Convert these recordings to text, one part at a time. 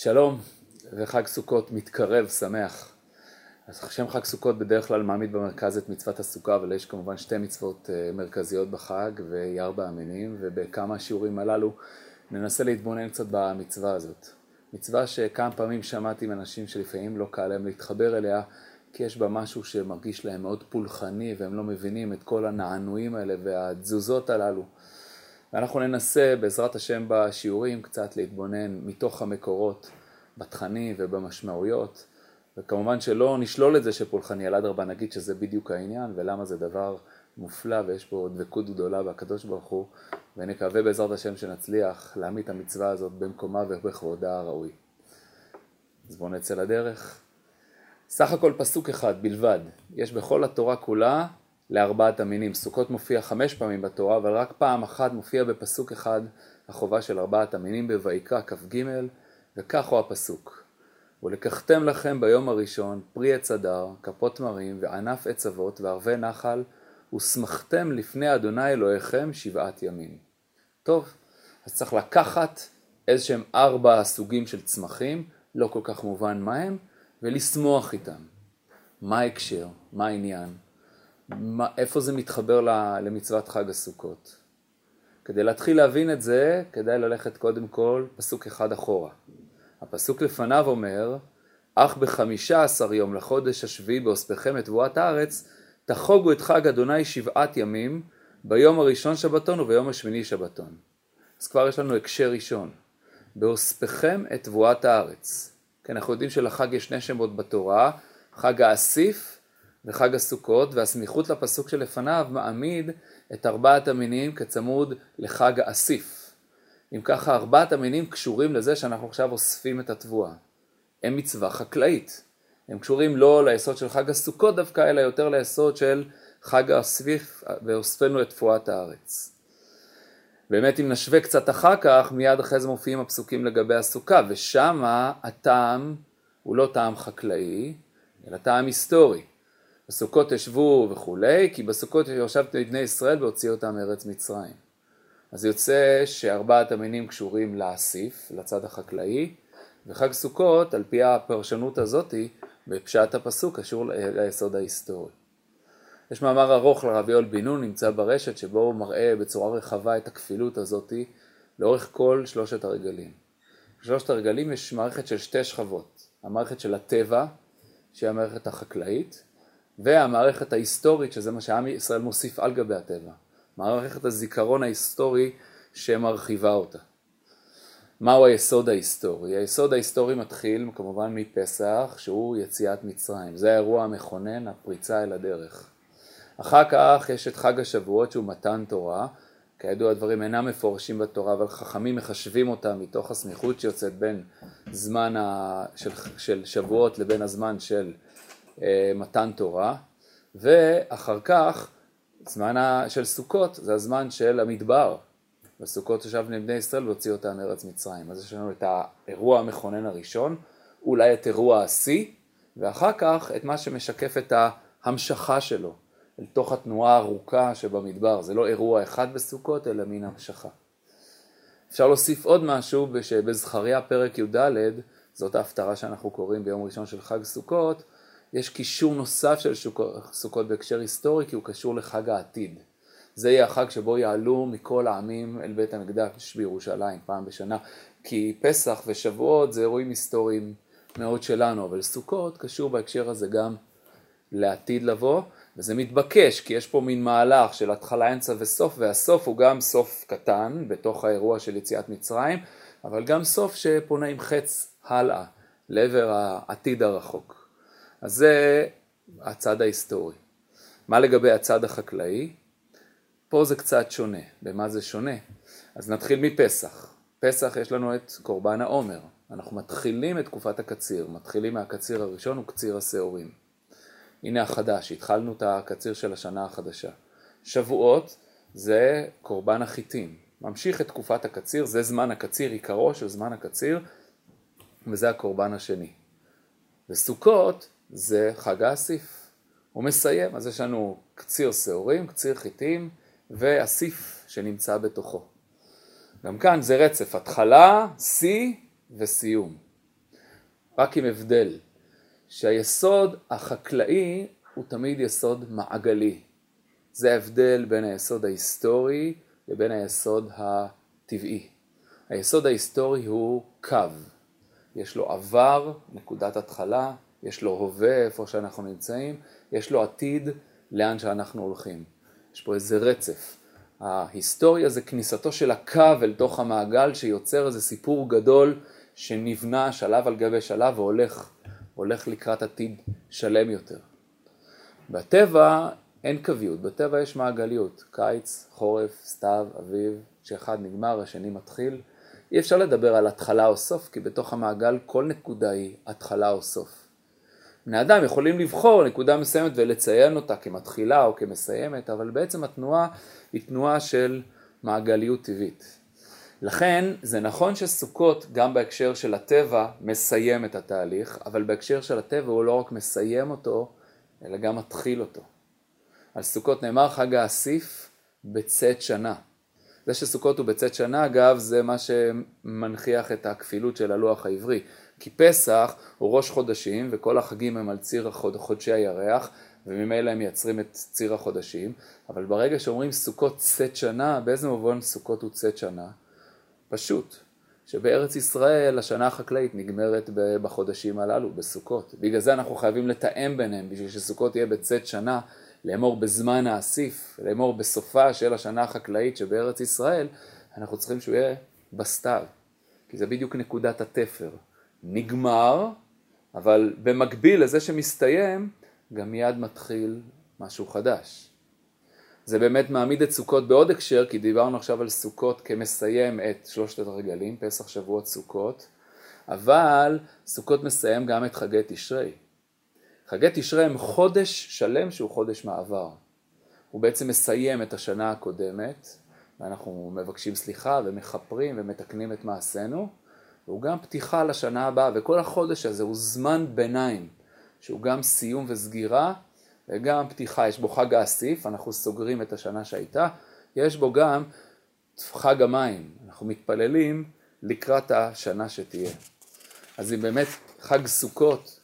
שלום וחג סוכות מתקרב, שמח. אז שם חג סוכות בדרך כלל מעמיד במרכז את מצוות הסוכה, אבל יש כמובן שתי מצוות אה, מרכזיות בחג והיא ארבע המינים, ובכמה השיעורים הללו ננסה להתבונן קצת במצווה הזאת. מצווה שכמה פעמים שמעתי מאנשים שלפעמים לא קל להם להתחבר אליה, כי יש בה משהו שמרגיש להם מאוד פולחני והם לא מבינים את כל הנענועים האלה והתזוזות הללו. ואנחנו ננסה בעזרת השם בשיעורים קצת להתבונן מתוך המקורות בתכנים ובמשמעויות וכמובן שלא נשלול את זה שפולחני על אדרבה נגיד שזה בדיוק העניין ולמה זה דבר מופלא ויש פה דבקות גדולה בקדוש ברוך הוא ונקווה בעזרת השם שנצליח להעמיד את המצווה הזאת במקומה ובכבודה הראוי. אז בואו נצא לדרך. סך הכל פסוק אחד בלבד, יש בכל התורה כולה לארבעת המינים. סוכות מופיע חמש פעמים בתורה, אבל רק פעם אחת מופיע בפסוק אחד החובה של ארבעת המינים בויקרא כ"ג, וכך הוא הפסוק: ולקחתם לכם ביום הראשון פרי עץ אדר, כפות תמרים, וענף עץ אבות, וערבי נחל, ושמחתם לפני אדוני אלוהיכם שבעת ימים. טוב, אז צריך לקחת איזה שהם ארבע סוגים של צמחים, לא כל כך מובן מה הם, ולשמוח איתם. מה ההקשר? מה העניין? מה, איפה זה מתחבר למצוות חג הסוכות. כדי להתחיל להבין את זה, כדאי ללכת קודם כל פסוק אחד אחורה. הפסוק לפניו אומר, אך בחמישה עשר יום לחודש השביעי באוספכם את תבואת הארץ, תחוגו את חג אדוני שבעת ימים, ביום הראשון שבתון וביום השמיני שבתון. אז כבר יש לנו הקשר ראשון. באוספכם את תבואת הארץ. כן, אנחנו יודעים שלחג יש שני שמות בתורה, חג האסיף וחג הסוכות, והסמיכות לפסוק שלפניו מעמיד את ארבעת המינים כצמוד לחג האסיף. אם ככה ארבעת המינים קשורים לזה שאנחנו עכשיו אוספים את התבואה. הם מצווה חקלאית. הם קשורים לא ליסוד של חג הסוכות דווקא, אלא יותר ליסוד של חג האסיף ואוספנו את תבואת הארץ. באמת אם נשווה קצת אחר כך, מיד אחרי זה מופיעים הפסוקים לגבי הסוכה, ושמה הטעם הוא לא טעם חקלאי, אלא טעם היסטורי. בסוכות ישבו וכולי, כי בסוכות ישבתם את בני ישראל והוציאו אותם מארץ מצרים. אז יוצא שארבעת המינים קשורים לאסיף, לצד החקלאי, וחג סוכות, על פי הפרשנות הזאתי, בפשט הפסוק קשור ליסוד ההיסטורי. יש מאמר ארוך לרבי יואל בן נון, נמצא ברשת, שבו הוא מראה בצורה רחבה את הכפילות הזאתי לאורך כל שלושת הרגלים. בשלושת הרגלים יש מערכת של שתי שכבות, המערכת של הטבע, שהיא המערכת החקלאית, והמערכת ההיסטורית, שזה מה שעם ישראל מוסיף על גבי הטבע, מערכת הזיכרון ההיסטורי שמרחיבה אותה. מהו היסוד ההיסטורי? היסוד ההיסטורי מתחיל כמובן מפסח, שהוא יציאת מצרים. זה האירוע המכונן, הפריצה אל הדרך. אחר כך יש את חג השבועות שהוא מתן תורה. כידוע הדברים אינם מפורשים בתורה, אבל חכמים מחשבים אותם מתוך הסמיכות שיוצאת בין זמן ה... של, של שבועות לבין הזמן של מתן תורה, ואחר כך זמן של סוכות זה הזמן של המדבר. בסוכות ישב בני ישראל והוציא אותם מארץ מצרים. אז יש לנו את האירוע המכונן הראשון, אולי את אירוע השיא, ואחר כך את מה שמשקף את ההמשכה שלו, אל תוך התנועה הארוכה שבמדבר. זה לא אירוע אחד בסוכות, אלא מין המשכה. אפשר להוסיף עוד משהו, שבזכריה פרק י"ד, זאת ההפטרה שאנחנו קוראים ביום ראשון של חג סוכות, יש קישור נוסף של סוכות בהקשר היסטורי כי הוא קשור לחג העתיד. זה יהיה החג שבו יעלו מכל העמים אל בית המקדש בירושלים פעם בשנה. כי פסח ושבועות זה אירועים היסטוריים מאוד שלנו, אבל סוכות קשור בהקשר הזה גם לעתיד לבוא, וזה מתבקש כי יש פה מין מהלך של התחלה, אמצע וסוף, והסוף הוא גם סוף קטן בתוך האירוע של יציאת מצרים, אבל גם סוף שפונה עם חץ הלאה לעבר העתיד הרחוק. אז זה הצד ההיסטורי. מה לגבי הצד החקלאי? פה זה קצת שונה. במה זה שונה? אז נתחיל מפסח. פסח יש לנו את קורבן העומר. אנחנו מתחילים את תקופת הקציר. מתחילים מהקציר הראשון וקציר השעורים. הנה החדש, התחלנו את הקציר של השנה החדשה. שבועות זה קורבן החיטים. ממשיך את תקופת הקציר, זה זמן הקציר, עיקרו של זמן הקציר, וזה הקורבן השני. וסוכות זה חג האסיף. הוא מסיים, אז יש לנו קציר שעורים, קציר חיטים ואסיף שנמצא בתוכו. גם כאן זה רצף, התחלה, שיא וסיום. רק עם הבדל, שהיסוד החקלאי הוא תמיד יסוד מעגלי. זה ההבדל בין היסוד ההיסטורי לבין היסוד הטבעי. היסוד ההיסטורי הוא קו. יש לו עבר, נקודת התחלה, יש לו הווה, איפה שאנחנו נמצאים, יש לו עתיד, לאן שאנחנו הולכים. יש פה איזה רצף. ההיסטוריה זה כניסתו של הקו אל תוך המעגל שיוצר איזה סיפור גדול שנבנה שלב על גבי שלב והולך הולך לקראת עתיד שלם יותר. בטבע אין קוויות, בטבע יש מעגליות, קיץ, חורף, סתיו, אביב, שאחד נגמר, השני מתחיל. אי אפשר לדבר על התחלה או סוף, כי בתוך המעגל כל נקודה היא התחלה או סוף. בני אדם יכולים לבחור נקודה מסוימת ולציין אותה כמתחילה או כמסיימת, אבל בעצם התנועה היא תנועה של מעגליות טבעית. לכן זה נכון שסוכות גם בהקשר של הטבע מסיים את התהליך, אבל בהקשר של הטבע הוא לא רק מסיים אותו, אלא גם מתחיל אותו. על סוכות נאמר חג האסיף בצאת שנה. זה שסוכות הוא בצאת שנה אגב זה מה שמנכיח את הכפילות של הלוח העברי. כי פסח הוא ראש חודשים וכל החגים הם על ציר החוד, חודשי הירח וממילא הם מייצרים את ציר החודשים, אבל ברגע שאומרים סוכות צאת שנה, באיזה מובן סוכות הוא צאת שנה? פשוט, שבארץ ישראל השנה החקלאית נגמרת בחודשים הללו, בסוכות. בגלל זה אנחנו חייבים לתאם ביניהם, בשביל שסוכות יהיה בצאת שנה, לאמור בזמן האסיף, לאמור בסופה של השנה החקלאית שבארץ ישראל, אנחנו צריכים שהוא יהיה בסתיו, כי זה בדיוק נקודת התפר. נגמר, אבל במקביל לזה שמסתיים, גם מיד מתחיל משהו חדש. זה באמת מעמיד את סוכות בעוד הקשר, כי דיברנו עכשיו על סוכות כמסיים את שלושת הרגלים, פסח, שבועות, סוכות, אבל סוכות מסיים גם את חגי תשרי. חגי תשרי הם חודש שלם שהוא חודש מעבר. הוא בעצם מסיים את השנה הקודמת, ואנחנו מבקשים סליחה ומכפרים ומתקנים את מעשינו, והוא גם פתיחה לשנה הבאה, וכל החודש הזה הוא זמן ביניים, שהוא גם סיום וסגירה וגם פתיחה, יש בו חג האסיף, אנחנו סוגרים את השנה שהייתה, יש בו גם חג המים, אנחנו מתפללים לקראת השנה שתהיה. אז אם באמת חג סוכות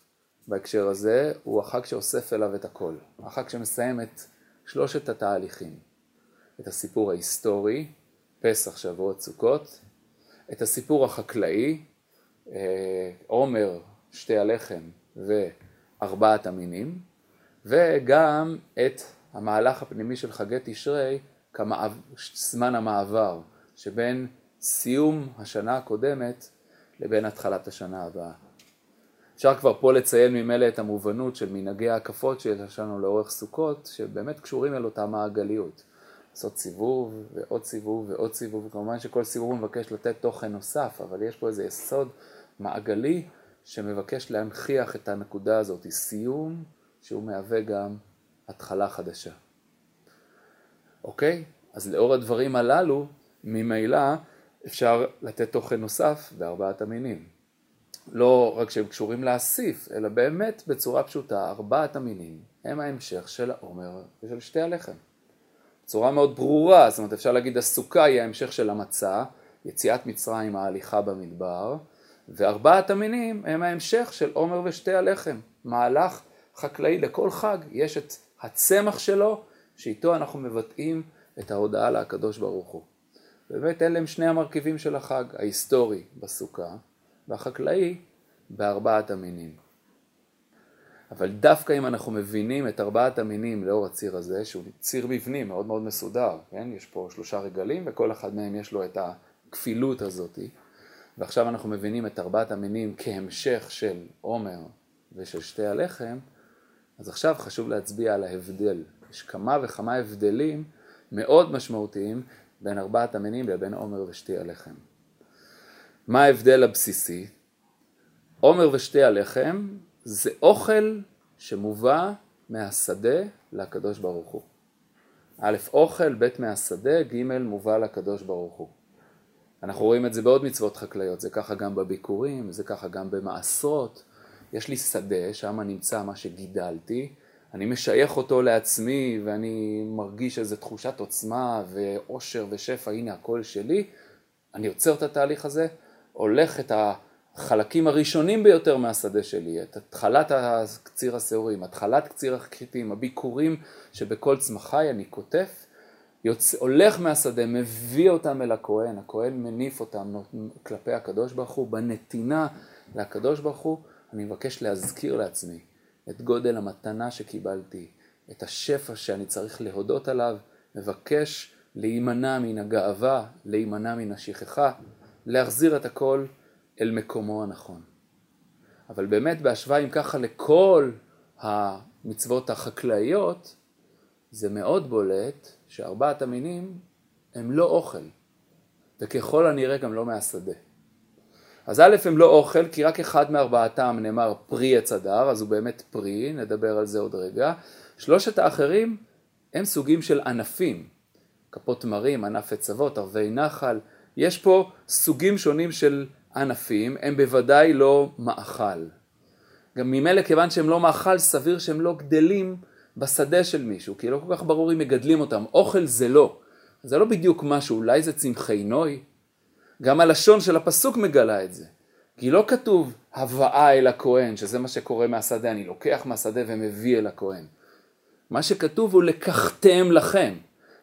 בהקשר הזה, הוא החג שאוסף אליו את הכל, החג שמסיים את שלושת התהליכים, את הסיפור ההיסטורי, פסח, שבועות, סוכות, את הסיפור החקלאי, אה, עומר, שתי הלחם וארבעת המינים, וגם את המהלך הפנימי של חגי תשרי כזמן המעבר שבין סיום השנה הקודמת לבין התחלת השנה הבאה. אפשר כבר פה לציין ממילא את המובנות של מנהגי ההקפות שיש לנו לאורך סוכות, שבאמת קשורים אל אותה מעגליות. לעשות סיבוב ועוד סיבוב ועוד סיבוב, וכמובן שכל סיבוב מבקש לתת תוכן נוסף, אבל יש פה איזה יסוד מעגלי שמבקש להנכיח את הנקודה הזאת, סיום שהוא מהווה גם התחלה חדשה. אוקיי? אז לאור הדברים הללו, ממילא אפשר לתת תוכן נוסף בארבעת המינים. לא רק שהם קשורים להסיף, אלא באמת בצורה פשוטה, ארבעת המינים הם ההמשך של העומר ושל שתי הלחם. בצורה מאוד ברורה, זאת אומרת אפשר להגיד הסוכה היא ההמשך של המצה, יציאת מצרים ההליכה במדבר, וארבעת המינים הם ההמשך של עומר ושתי הלחם, מהלך חקלאי לכל חג, יש את הצמח שלו, שאיתו אנחנו מבטאים את ההודעה לקדוש ברוך הוא. באמת אלה הם שני המרכיבים של החג, ההיסטורי בסוכה והחקלאי בארבעת המינים. אבל דווקא אם אנחנו מבינים את ארבעת המינים לאור הציר הזה, שהוא ציר מבני מאוד מאוד מסודר, כן? יש פה שלושה רגלים וכל אחד מהם יש לו את הכפילות הזאת, ועכשיו אנחנו מבינים את ארבעת המינים כהמשך של עומר ושל שתי הלחם, אז עכשיו חשוב להצביע על ההבדל. יש כמה וכמה הבדלים מאוד משמעותיים בין ארבעת המינים לבין עומר ושתי הלחם. מה ההבדל הבסיסי? עומר ושתי הלחם זה אוכל שמובא מהשדה לקדוש ברוך הוא. א', אוכל, ב', מהשדה, ג', מובא לקדוש ברוך הוא. אנחנו רואים את זה בעוד מצוות חקלאיות, זה ככה גם בביקורים, זה ככה גם במעשרות. יש לי שדה, שם נמצא מה שגידלתי, אני משייך אותו לעצמי ואני מרגיש איזו תחושת עוצמה ועושר ושפע, הנה הכל שלי, אני עוצר את התהליך הזה, הולך את החלקים הראשונים ביותר מהשדה שלי, את התחלת קציר השעורים, התחלת קציר החיטים, הביקורים שבכל צמחי אני קוטף, יוצא, הולך מהשדה, מביא אותם אל הכהן, הכהן מניף אותם כלפי הקדוש ברוך הוא, בנתינה לקדוש ברוך הוא, אני מבקש להזכיר לעצמי את גודל המתנה שקיבלתי, את השפע שאני צריך להודות עליו, מבקש להימנע מן הגאווה, להימנע מן השכחה, להחזיר את הכל אל מקומו הנכון. אבל באמת בהשוואה אם ככה לכל המצוות החקלאיות, זה מאוד בולט שארבעת המינים הם לא אוכל, וככל הנראה גם לא מהשדה. אז א' הם לא אוכל, כי רק אחד מארבעתם נאמר פרי עץ הדר, אז הוא באמת פרי, נדבר על זה עוד רגע. שלושת האחרים הם סוגים של ענפים, כפות תמרים, ענף עץ אבות, ערבי נחל, יש פה סוגים שונים של ענפים, הם בוודאי לא מאכל. גם ממילא כיוון שהם לא מאכל, סביר שהם לא גדלים בשדה של מישהו, כי לא כל כך ברור אם מגדלים אותם. אוכל זה לא. זה לא בדיוק משהו, אולי זה צמחי נוי. גם הלשון של הפסוק מגלה את זה. כי לא כתוב הבאה אל הכהן, שזה מה שקורה מהשדה, אני לוקח מהשדה ומביא אל הכהן. מה שכתוב הוא לקחתם לכם.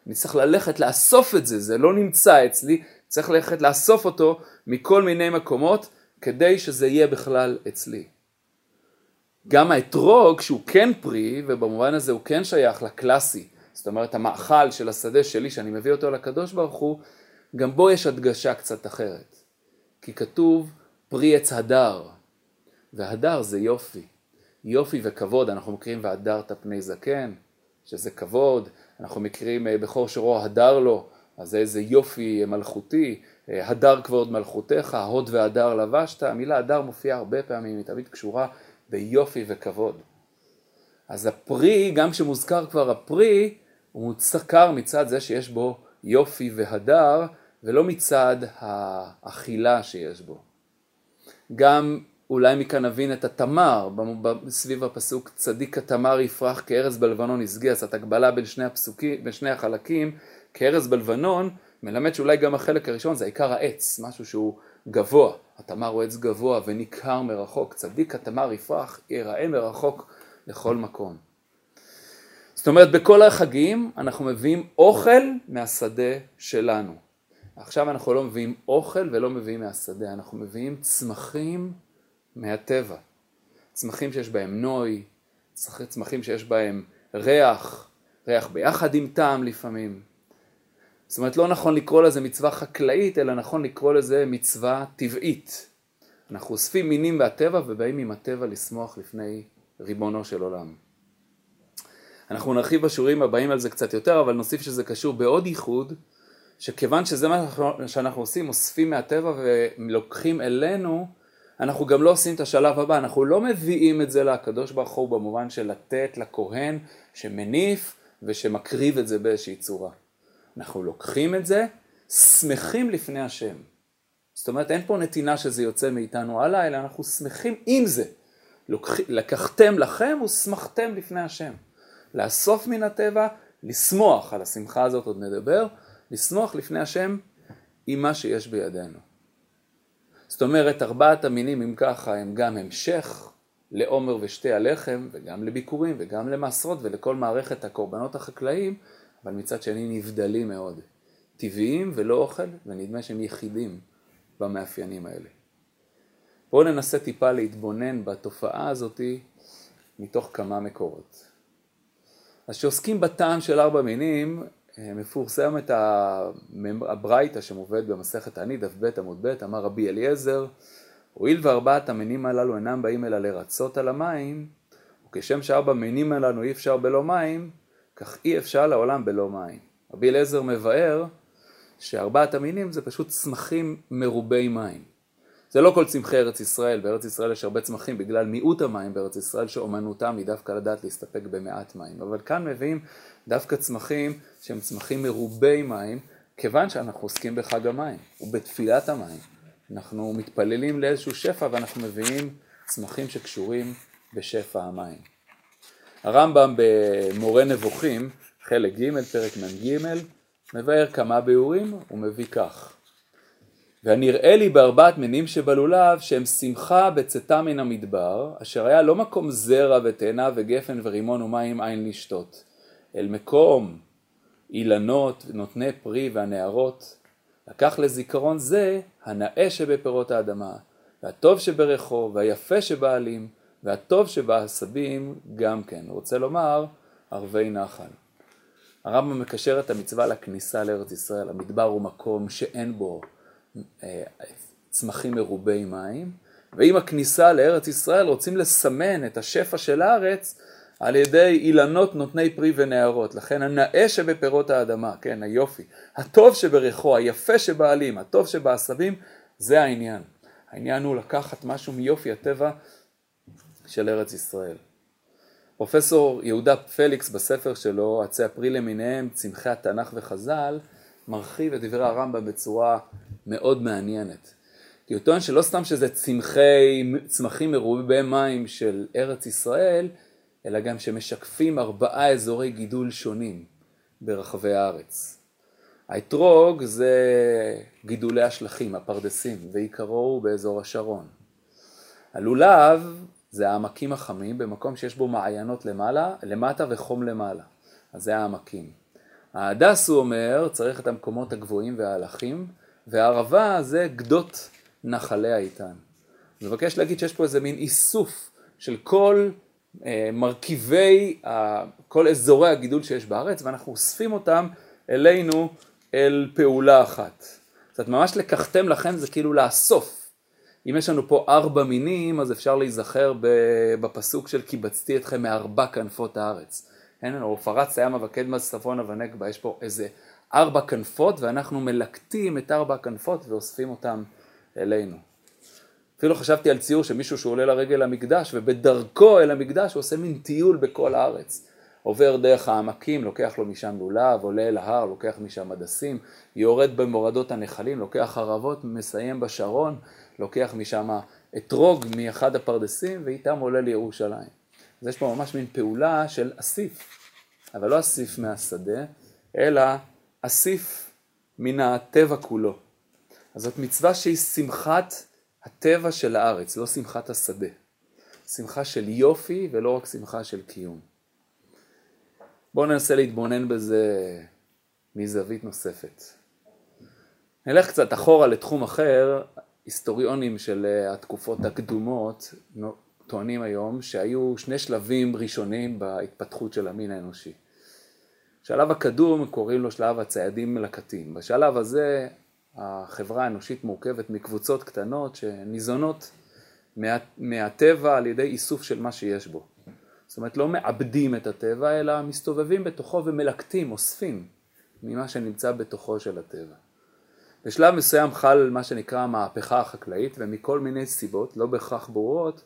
אני צריך ללכת לאסוף את זה, זה לא נמצא אצלי, צריך ללכת לאסוף אותו מכל מיני מקומות כדי שזה יהיה בכלל אצלי. גם האתרוג שהוא כן פרי ובמובן הזה הוא כן שייך לקלאסי, זאת אומרת המאכל של השדה שלי שאני מביא אותו לקדוש ברוך הוא, גם בו יש הדגשה קצת אחרת. כי כתוב פרי עץ הדר, והדר זה יופי, יופי וכבוד, אנחנו מכירים והדרת פני זקן, שזה כבוד, אנחנו מכירים אה, בכור שורו הדר לו, אז זה איזה יופי מלכותי, אה, הדר כבוד מלכותיך, הוד והדר לבשת, המילה הדר מופיעה הרבה פעמים, היא תמיד קשורה ביופי וכבוד. אז הפרי, גם כשמוזכר כבר הפרי, הוא מוזכר מצד זה שיש בו יופי והדר, ולא מצד האכילה שיש בו. גם אולי מכאן נבין את התמר, סביב הפסוק צדיק התמר יפרח כארז בלבנון ישגה, אז את הקבלה בין שני, הפסוקים, בין שני החלקים, כארז בלבנון, מלמד שאולי גם החלק הראשון זה עיקר העץ, משהו שהוא גבוה, התמר הוא עץ גבוה וניכר מרחוק, צדיק התמר יפרח, ייראה מרחוק לכל מקום. זאת אומרת בכל החגים אנחנו מביאים אוכל מהשדה שלנו. עכשיו אנחנו לא מביאים אוכל ולא מביאים מהשדה, אנחנו מביאים צמחים מהטבע. צמחים שיש בהם נוי, צמחים שיש בהם ריח, ריח ביחד עם טעם לפעמים. זאת אומרת לא נכון לקרוא לזה מצווה חקלאית, אלא נכון לקרוא לזה מצווה טבעית. אנחנו אוספים מינים מהטבע ובאים עם הטבע לשמוח לפני ריבונו של עולם. אנחנו נרחיב בשיעורים הבאים על זה קצת יותר, אבל נוסיף שזה קשור בעוד ייחוד, שכיוון שזה מה שאנחנו עושים, אוספים מהטבע ולוקחים אלינו, אנחנו גם לא עושים את השלב הבא, אנחנו לא מביאים את זה לקדוש ברוך הוא במובן של לתת לכהן שמניף ושמקריב את זה באיזושהי צורה. אנחנו לוקחים את זה, שמחים לפני השם. זאת אומרת, אין פה נתינה שזה יוצא מאיתנו הלאה, אלא אנחנו שמחים עם זה. לוקח, לקחתם לכם ושמחתם לפני השם. לאסוף מן הטבע, לשמוח, על השמחה הזאת עוד נדבר, לשמוח לפני השם עם מה שיש בידינו. זאת אומרת, ארבעת המינים, אם ככה, הם גם המשך לעומר ושתי הלחם, וגם לביקורים, וגם למעשרות, ולכל מערכת הקורבנות החקלאיים, אבל מצד שני נבדלים מאוד. טבעיים ולא אוכל, ונדמה שהם יחידים במאפיינים האלה. בואו ננסה טיפה להתבונן בתופעה הזאתי מתוך כמה מקורות. אז כשעוסקים בטעם של ארבע מינים, אה, מפורסם את הברייתא שמובאת במסכת תענית, דף ב' עמוד ב', אמר רבי אליעזר, הואיל וארבעת המינים הללו אינם באים אלא לרצות על המים, וכשם שארבע מינים הללו אי אפשר בלא מים, כך אי אפשר לעולם בלא מים. רבי אליעזר מבאר שארבעת המינים זה פשוט צמחים מרובי מים. זה לא כל צמחי ארץ ישראל, בארץ ישראל יש הרבה צמחים בגלל מיעוט המים בארץ ישראל שאומנותם היא דווקא לדעת להסתפק במעט מים. אבל כאן מביאים דווקא צמחים שהם צמחים מרובי מים, כיוון שאנחנו עוסקים בחג המים ובתפילת המים. אנחנו מתפללים לאיזשהו שפע ואנחנו מביאים צמחים שקשורים בשפע המים. הרמב"ם במורה נבוכים, חלק ג', פרק מ"ג, מבאר כמה ביאורים, הוא מביא כך: והנראה לי בארבעת מינים שבלולב שהם שמחה בצאתה מן המדבר, אשר היה לא מקום זרע ותאנה וגפן ורימון ומים אין לשתות, אל מקום אילנות נותני פרי והנערות, לקח לזיכרון זה הנאה שבפירות האדמה, והטוב שבריחו, והיפה שבעלים, והטוב שבעשבים גם כן. רוצה לומר ערבי נחל. הרמב"ם מקשר את המצווה לכניסה לארץ ישראל. המדבר הוא מקום שאין בו אה, צמחים מרובי מים, ועם הכניסה לארץ ישראל רוצים לסמן את השפע של הארץ על ידי אילנות נותני פרי ונערות. לכן הנאה שבפירות האדמה, כן, היופי, הטוב שבריחו, היפה שבעלים, הטוב שבעשבים, זה העניין. העניין הוא לקחת משהו מיופי הטבע של ארץ ישראל. פרופסור יהודה פליקס בספר שלו, עצי הפרי למיניהם, צמחי התנ"ך וחז"ל, מרחיב את דברי הרמב"ם בצורה מאוד מעניינת. כי הוא טוען שלא סתם שזה צמחי, צמחים מרובי מים של ארץ ישראל, אלא גם שמשקפים ארבעה אזורי גידול שונים ברחבי הארץ. האתרוג זה גידולי השלכים, הפרדסים, ועיקרו הוא באזור השרון. הלולב זה העמקים החמים במקום שיש בו מעיינות למעלה, למטה וחום למעלה. אז זה העמקים. ההדס, הוא אומר, צריך את המקומות הגבוהים וההלכים, והערבה זה גדות נחלי האיתן. אני מבקש להגיד שיש פה איזה מין איסוף של כל אה, מרכיבי, אה, כל אזורי הגידול שיש בארץ, ואנחנו אוספים אותם אלינו אל פעולה אחת. זאת אומרת, ממש לקחתם לכם זה כאילו לאסוף. אם יש לנו פה ארבע מינים, אז אפשר להיזכר בפסוק של קיבצתי אתכם מארבע כנפות הארץ. אין לנו, פרץ הים וקדמה צפונה ונגבה, יש פה איזה ארבע כנפות, ואנחנו מלקטים את ארבע הכנפות ואוספים אותם אלינו. אפילו חשבתי על ציור שמישהו שעולה לרגל למקדש, ובדרכו אל המקדש הוא עושה מין טיול בכל הארץ. עובר דרך העמקים, לוקח לו משם לולב, עולה אל ההר, לוקח משם הדסים, יורד במורדות הנחלים, לוקח ערבות, מסיים בשרון, לוקח משם אתרוג מאחד הפרדסים, ואיתם עולה לירושלים. אז יש פה ממש מין פעולה של אסיף, אבל לא אסיף מהשדה, אלא אסיף מן הטבע כולו. אז זאת מצווה שהיא שמחת הטבע של הארץ, לא שמחת השדה. שמחה של יופי ולא רק שמחה של קיום. בואו ננסה להתבונן בזה מזווית נוספת. נלך קצת אחורה לתחום אחר, היסטוריונים של אה, התקופות הקדומות טוענים היום שהיו שני שלבים ראשונים בהתפתחות של המין האנושי. השלב הקדום קוראים לו שלב הציידים מלקטים. בשלב הזה החברה האנושית מורכבת מקבוצות קטנות שניזונות מה, מהטבע על ידי איסוף של מה שיש בו. זאת אומרת לא מעבדים את הטבע אלא מסתובבים בתוכו ומלקטים, אוספים ממה שנמצא בתוכו של הטבע. בשלב מסוים חל מה שנקרא המהפכה החקלאית ומכל מיני סיבות, לא בהכרח ברורות,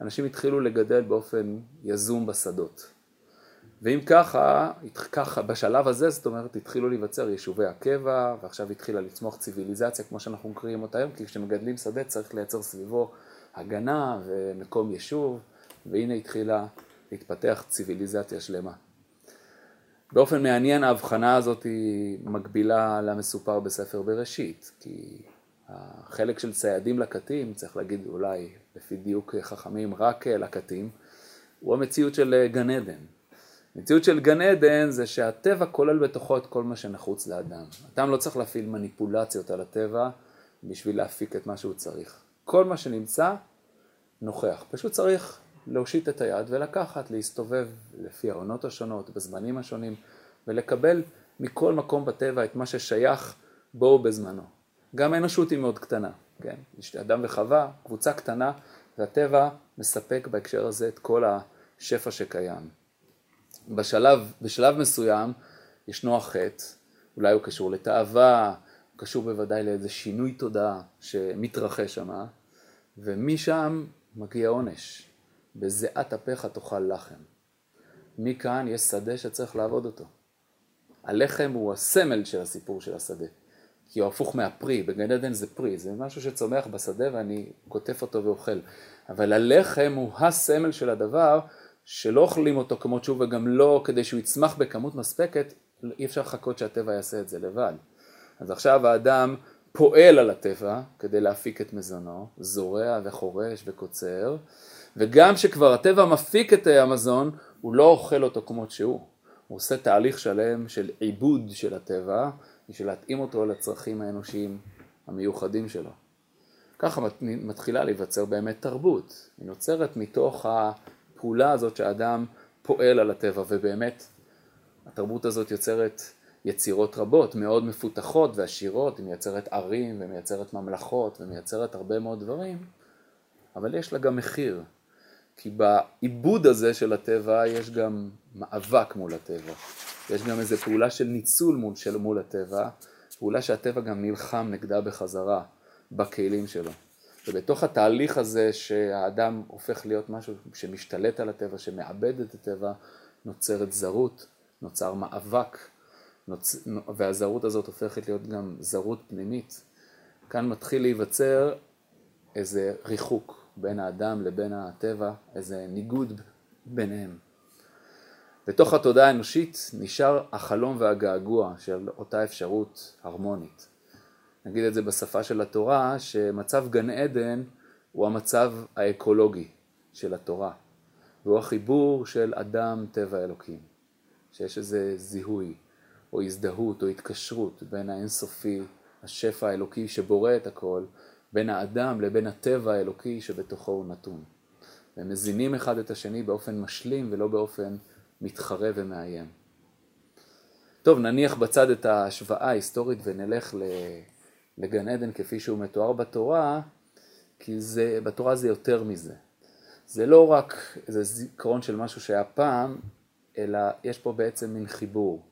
אנשים התחילו לגדל באופן יזום בשדות. ואם ככה, ככה, בשלב הזה זאת אומרת התחילו להיווצר יישובי הקבע ועכשיו התחילה לצמוח ציוויליזציה כמו שאנחנו מכירים אותה היום כי כשמגדלים שדה צריך לייצר סביבו הגנה ומקום יישוב והנה התחילה להתפתח ציוויליזציה שלמה. באופן מעניין ההבחנה הזאת היא מקבילה למסופר בספר בראשית, כי החלק של ציידים לקטים, צריך להגיד אולי לפי דיוק חכמים רק לקטים, הוא המציאות של גן עדן. המציאות של גן עדן זה שהטבע כולל בתוכו את כל מה שנחוץ לאדם. אדם לא צריך להפעיל מניפולציות על הטבע בשביל להפיק את מה שהוא צריך. כל מה שנמצא נוכח, פשוט צריך להושיט את היד ולקחת, להסתובב לפי העונות השונות, בזמנים השונים, ולקבל מכל מקום בטבע את מה ששייך בו ובזמנו. גם האנושות היא מאוד קטנה, כן? יש אדם וחווה, קבוצה קטנה, והטבע מספק בהקשר הזה את כל השפע שקיים. בשלב, בשלב מסוים ישנו החטא, אולי הוא קשור לתאווה, הוא קשור בוודאי לאיזה שינוי תודעה שמתרחש שמה, ומשם מגיע עונש. בזיעת אפיך תאכל לחם. מכאן יש שדה שצריך לעבוד אותו. הלחם הוא הסמל של הסיפור של השדה. כי הוא הפוך מהפרי, בגן עדן זה פרי, זה משהו שצומח בשדה ואני קוטף אותו ואוכל. אבל הלחם הוא הסמל של הדבר שלא אוכלים אותו כמות שהוא וגם לא כדי שהוא יצמח בכמות מספקת, אי אפשר לחכות שהטבע יעשה את זה לבד. אז עכשיו האדם פועל על הטבע כדי להפיק את מזונו, זורע וחורש וקוצר, וגם שכבר הטבע מפיק את המזון, הוא לא אוכל אותו כמות שהוא. הוא עושה תהליך שלם של עיבוד של הטבע, בשביל להתאים אותו לצרכים האנושיים המיוחדים שלו. ככה מתחילה להיווצר באמת תרבות. היא נוצרת מתוך הפעולה הזאת שהאדם פועל על הטבע, ובאמת התרבות הזאת יוצרת יצירות רבות, מאוד מפותחות ועשירות, היא מייצרת ערים ומייצרת ממלכות ומייצרת הרבה מאוד דברים, אבל יש לה גם מחיר, כי בעיבוד הזה של הטבע יש גם מאבק מול הטבע, יש גם איזו פעולה של ניצול מול, של, מול הטבע, פעולה שהטבע גם נלחם נגדה בחזרה בכלים שלו. ובתוך התהליך הזה שהאדם הופך להיות משהו שמשתלט על הטבע, שמאבד את הטבע, נוצרת זרות, נוצר מאבק, נוצ... והזרות הזאת הופכת להיות גם זרות פנימית. כאן מתחיל להיווצר איזה ריחוק בין האדם לבין הטבע, איזה ניגוד ביניהם. בתוך התודעה האנושית נשאר החלום והגעגוע של אותה אפשרות הרמונית. נגיד את זה בשפה של התורה, שמצב גן עדן הוא המצב האקולוגי של התורה, והוא החיבור של אדם טבע אלוקים, שיש איזה זיהוי או הזדהות או התקשרות בין האינסופי, השפע האלוקי שבורא את הכל, בין האדם לבין הטבע האלוקי שבתוכו הוא נתון. והם מזינים אחד את השני באופן משלים ולא באופן מתחרה ומאיים. טוב, נניח בצד את ההשוואה ההיסטורית ונלך לגן עדן כפי שהוא מתואר בתורה, כי זה, בתורה זה יותר מזה. זה לא רק איזה זיכרון של משהו שהיה פעם, אלא יש פה בעצם מין חיבור.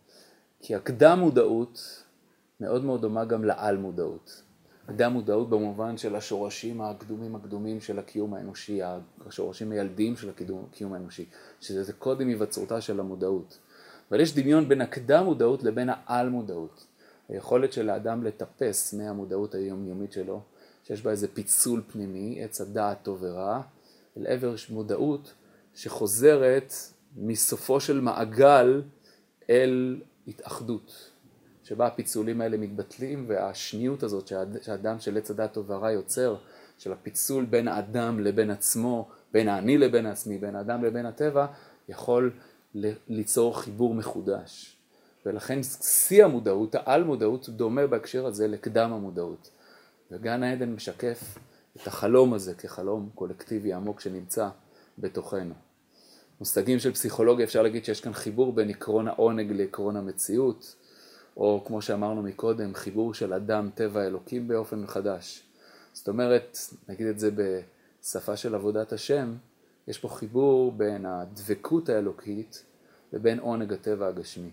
כי הקדם מודעות מאוד מאוד דומה גם לעל מודעות. קדם מודעות במובן של השורשים הקדומים הקדומים של הקיום האנושי, השורשים הילדיים של הקיום האנושי, שזה קודם היווצרותה של המודעות. אבל יש דמיון בין הקדם מודעות לבין העל מודעות. היכולת של האדם לטפס מהמודעות היומיומית שלו, שיש בה איזה פיצול פנימי, עץ הדעת טוב ורע, אל עבר מודעות שחוזרת מסופו של מעגל אל התאחדות, שבה הפיצולים האלה מתבטלים והשניות הזאת שהאדם של עץ הדעת טוב ורע יוצר, של הפיצול בין האדם לבין עצמו, בין האני לבין עצמי, בין האדם לבין הטבע, יכול ליצור חיבור מחודש. ולכן שיא המודעות, העל מודעות, דומה בהקשר הזה לקדם המודעות. וגן העדן משקף את החלום הזה כחלום קולקטיבי עמוק שנמצא בתוכנו. מושגים של פסיכולוגיה אפשר להגיד שיש כאן חיבור בין עקרון העונג לעקרון המציאות, או כמו שאמרנו מקודם, חיבור של אדם, טבע, אלוקים באופן חדש. זאת אומרת, נגיד את זה בשפה של עבודת השם, יש פה חיבור בין הדבקות האלוקית לבין עונג הטבע הגשמי.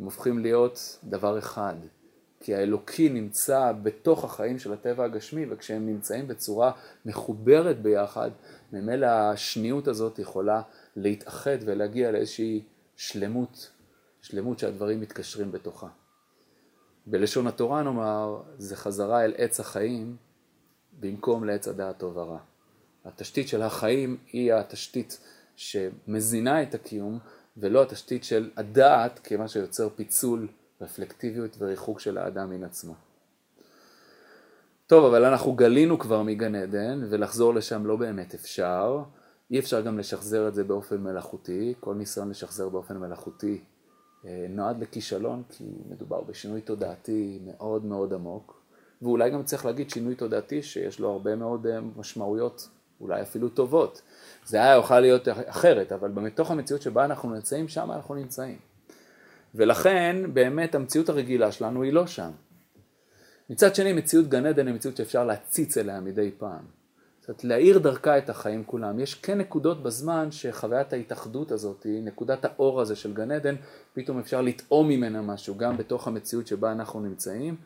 הם הופכים להיות דבר אחד, כי האלוקי נמצא בתוך החיים של הטבע הגשמי, וכשהם נמצאים בצורה מחוברת ביחד, ממילא השניות הזאת יכולה להתאחד ולהגיע לאיזושהי שלמות, שלמות שהדברים מתקשרים בתוכה. בלשון התורה נאמר, זה חזרה אל עץ החיים במקום לעץ הדעת טוב ורע. התשתית של החיים היא התשתית שמזינה את הקיום, ולא התשתית של הדעת כמה שיוצר פיצול, רפלקטיביות וריחוק של האדם מן עצמו. טוב, אבל אנחנו גלינו כבר מגן עדן, ולחזור לשם לא באמת אפשר. אי אפשר גם לשחזר את זה באופן מלאכותי, כל ניסיון לשחזר באופן מלאכותי נועד לכישלון, כי מדובר בשינוי תודעתי מאוד מאוד עמוק, ואולי גם צריך להגיד שינוי תודעתי שיש לו הרבה מאוד אה, משמעויות, אולי אפילו טובות. זה היה יכול להיות אחרת, אבל בתוך המציאות שבה אנחנו נמצאים, שם אנחנו נמצאים. ולכן באמת המציאות הרגילה שלנו היא לא שם. מצד שני מציאות גן עדן היא מציאות שאפשר להציץ אליה מדי פעם. זאת אומרת, להאיר דרכה את החיים כולם. יש כן נקודות בזמן שחוויית ההתאחדות הזאת, נקודת האור הזה של גן עדן, פתאום אפשר לטעום ממנה משהו, גם בתוך המציאות שבה אנחנו נמצאים.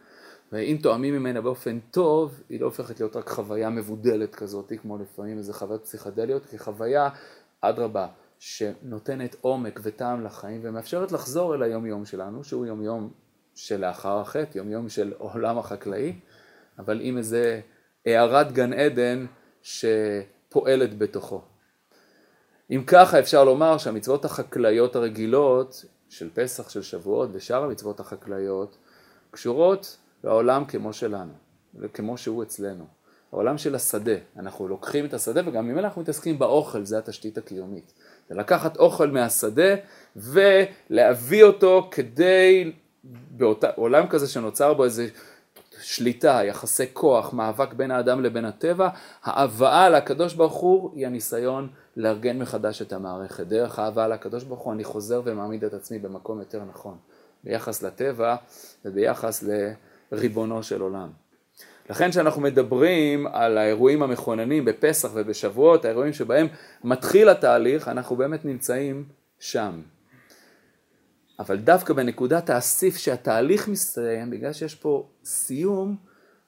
ואם טועמים ממנה באופן טוב, היא לא הופכת להיות רק חוויה מבודלת כזאת, כמו לפעמים איזה חוויות פסיכדליות, כחוויה, אדרבה, שנותנת עומק וטעם לחיים ומאפשרת לחזור אל היום יום שלנו, שהוא יום יום שלאחר החטא, יום יום של עולם החקלאי, אבל עם איזה הערת גן עדן שפועלת בתוכו. אם ככה אפשר לומר שהמצוות החקלאיות הרגילות של פסח, של שבועות ושאר המצוות החקלאיות קשורות והעולם כמו שלנו, וכמו שהוא אצלנו. העולם של השדה, אנחנו לוקחים את השדה וגם ממילא אנחנו מתעסקים באוכל, זה התשתית הקיומית. זה לקחת אוכל מהשדה ולהביא אותו כדי, בעולם כזה שנוצר בו איזה שליטה, יחסי כוח, מאבק בין האדם לבין הטבע, ההבאה לקדוש ברוך הוא היא הניסיון לארגן מחדש את המערכת. דרך ההבאה לקדוש ברוך הוא אני חוזר ומעמיד את עצמי במקום יותר נכון, ביחס לטבע וביחס לריבונו של עולם. לכן כשאנחנו מדברים על האירועים המכוננים בפסח ובשבועות, האירועים שבהם מתחיל התהליך, אנחנו באמת נמצאים שם. אבל דווקא בנקודת האסיף שהתהליך מסתיים, בגלל שיש פה סיום,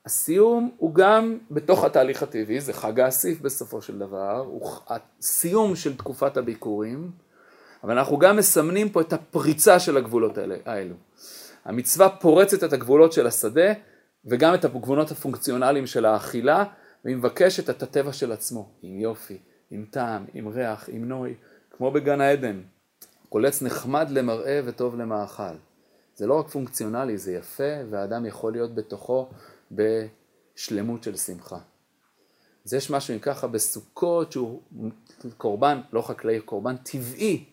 הסיום הוא גם בתוך התהליך הטבעי, זה חג האסיף בסופו של דבר, הוא הסיום של תקופת הביקורים, אבל אנחנו גם מסמנים פה את הפריצה של הגבולות האלו. המצווה פורצת את הגבולות של השדה וגם את הגבולות הפונקציונליים של האכילה, והיא מבקשת את הטבע של עצמו, עם יופי, עם טעם, עם ריח, עם נוי, כמו בגן העדן. קולץ נחמד למראה וטוב למאכל. זה לא רק פונקציונלי, זה יפה, והאדם יכול להיות בתוכו בשלמות של שמחה. אז יש משהו אם ככה בסוכות שהוא קורבן, לא חקלאי, קורבן טבעי,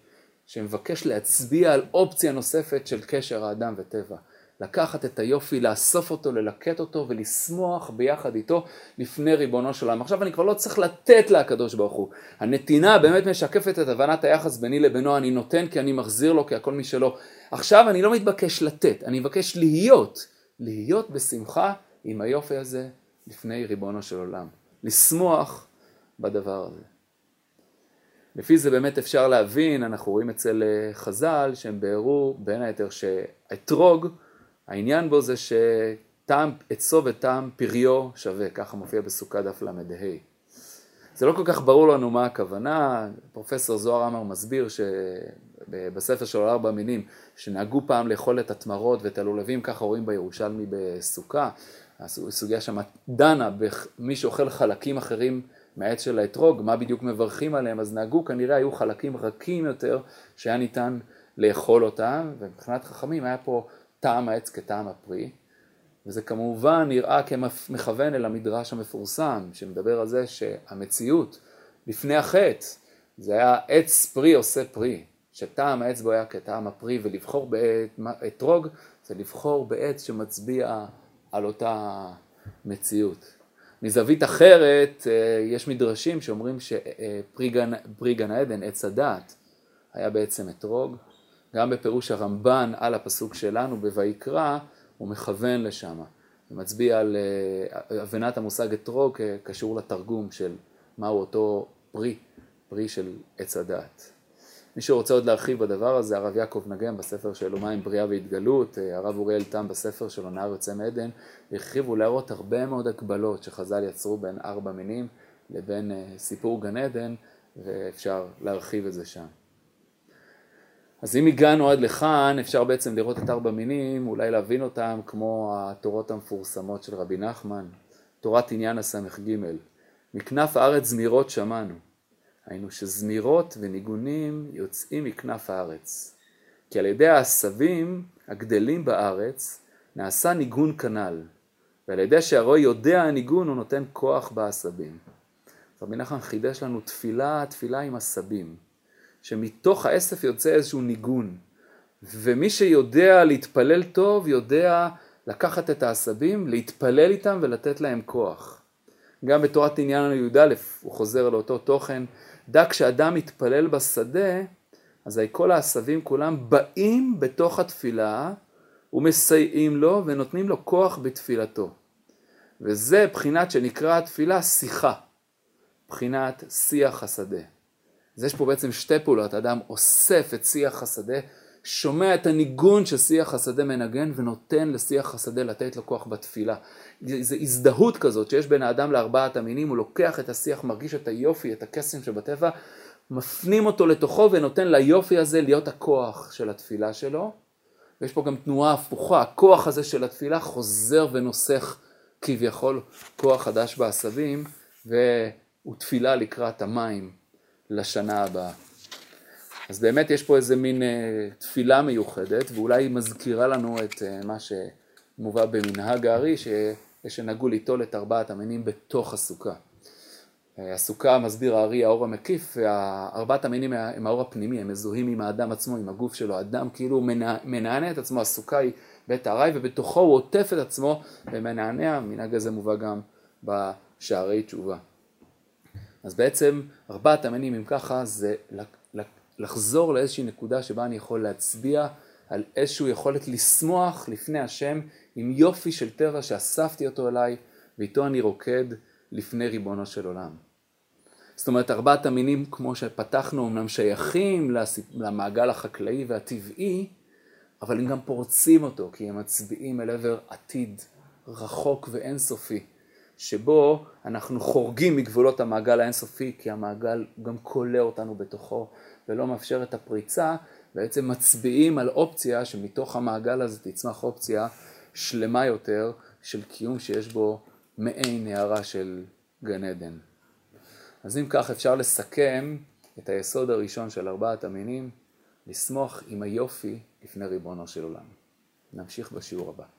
שמבקש להצביע על אופציה נוספת של קשר האדם וטבע. לקחת את היופי, לאסוף אותו, ללקט אותו ולשמוח ביחד איתו לפני ריבונו של עולם. עכשיו אני כבר לא צריך לתת לקדוש ברוך הוא. הנתינה באמת משקפת את הבנת היחס ביני לבינו, אני נותן כי אני מחזיר לו כי הכל משלו. עכשיו אני לא מתבקש לתת, אני מבקש להיות, להיות בשמחה עם היופי הזה לפני ריבונו של עולם. לשמוח בדבר הזה. לפי זה באמת אפשר להבין, אנחנו רואים אצל אה, חז"ל שהם ביארו בין היתר שהאתרוג העניין בו זה שטעם עצו וטעם פריו שווה, ככה מופיע בסוכה דף ל"ה. זה לא כל כך ברור לנו מה הכוונה, פרופסור זוהר עמר מסביר שבספר שלו ארבע מינים, שנהגו פעם לאכול את התמרות ואת הלולבים, ככה רואים בירושלמי בסוכה, הסוגיה שם דנה במי שאוכל חלקים אחרים מהעץ של האתרוג, מה בדיוק מברכים עליהם, אז נהגו כנראה היו חלקים רכים יותר שהיה ניתן לאכול אותם, ומבחינת חכמים היה פה טעם העץ כטעם הפרי, וזה כמובן נראה כמכוון אל המדרש המפורסם, שמדבר על זה שהמציאות לפני החטא, זה היה עץ פרי עושה פרי, שטעם העץ בו היה כטעם הפרי, ולבחור באתרוג זה לבחור בעץ שמצביע על אותה מציאות. מזווית אחרת, אה, יש מדרשים שאומרים שפרי גן העדן, עץ הדעת, היה בעצם אתרוג, גם בפירוש הרמב"ן על הפסוק שלנו בויקרא, הוא מכוון לשם. הוא מצביע על אה, הבנת המושג אתרוג קשור לתרגום של מהו אותו פרי, פרי של עץ הדעת. מי שרוצה עוד להרחיב בדבר הזה, הרב יעקב נגן בספר שלו מים בריאה והתגלות, אה, הרב אוריאל תם בספר שלו נער יוצא מעדן, הרחיבו להראות הרבה מאוד הקבלות שחז"ל יצרו בין ארבע מינים לבין אה, סיפור גן עדן, ואפשר להרחיב את זה שם. אז אם הגענו עד לכאן, אפשר בעצם לראות את ארבע מינים, אולי להבין אותם כמו התורות המפורסמות של רבי נחמן, תורת עניין הס"ג. מכנף הארץ זמירות שמענו. היינו שזמירות וניגונים יוצאים מכנף הארץ. כי על ידי העשבים הגדלים בארץ נעשה ניגון כנ"ל, ועל ידי שהרואי יודע הניגון הוא נותן כוח בעשבים. רבי נחמן חידש לנו תפילה, תפילה עם עשבים. שמתוך האסף יוצא איזשהו ניגון. ומי שיודע להתפלל טוב, יודע לקחת את העשבים, להתפלל איתם ולתת להם כוח. גם בתורת עניין י"א הוא חוזר לאותו תוכן, דע כשאדם מתפלל בשדה, אזי כל העשבים כולם באים בתוך התפילה ומסייעים לו ונותנים לו כוח בתפילתו. וזה בחינת שנקרא התפילה שיחה, בחינת שיח השדה. אז יש פה בעצם שתי פעולות, האדם אוסף את שיח השדה, שומע את הניגון ששיח השדה מנגן ונותן לשיח השדה לתת לו כוח בתפילה. זו הזדהות כזאת שיש בין האדם לארבעת המינים, הוא לוקח את השיח, מרגיש את היופי, את הקסם שבטבע, מפנים אותו לתוכו ונותן ליופי הזה להיות הכוח של התפילה שלו. ויש פה גם תנועה הפוכה, הכוח הזה של התפילה חוזר ונוסך כביכול כוח חדש בעשבים, והוא תפילה לקראת המים לשנה הבאה. אז באמת יש פה איזה מין uh, תפילה מיוחדת, ואולי היא מזכירה לנו את uh, מה מובא במנהג הארי שנהגו ליטול את ארבעת המינים בתוך הסוכה. הסוכה מסביר הארי האור המקיף וארבעת המינים הם האור הפנימי, הם מזוהים עם האדם עצמו, עם הגוף שלו, האדם כאילו מנענע את עצמו, הסוכה היא בית הארעי ובתוכו הוא עוטף את עצמו ומנענע, המנהג הזה מובא גם בשערי תשובה. אז בעצם ארבעת המינים אם ככה זה לחזור לאיזושהי נקודה שבה אני יכול להצביע על איזושהי יכולת לשמוח לפני השם עם יופי של טבע שאספתי אותו אליי ואיתו אני רוקד לפני ריבונו של עולם. זאת אומרת ארבעת המינים כמו שפתחנו אמנם שייכים למעגל החקלאי והטבעי אבל הם גם פורצים אותו כי הם מצביעים אל עבר עתיד רחוק ואינסופי שבו אנחנו חורגים מגבולות המעגל האינסופי כי המעגל גם כולא אותנו בתוכו ולא מאפשר את הפריצה בעצם מצביעים על אופציה שמתוך המעגל הזה תצמח אופציה שלמה יותר של קיום שיש בו מעין הערה של גן עדן. אז אם כך אפשר לסכם את היסוד הראשון של ארבעת המינים, לשמוח עם היופי לפני ריבונו של עולם. נמשיך בשיעור הבא.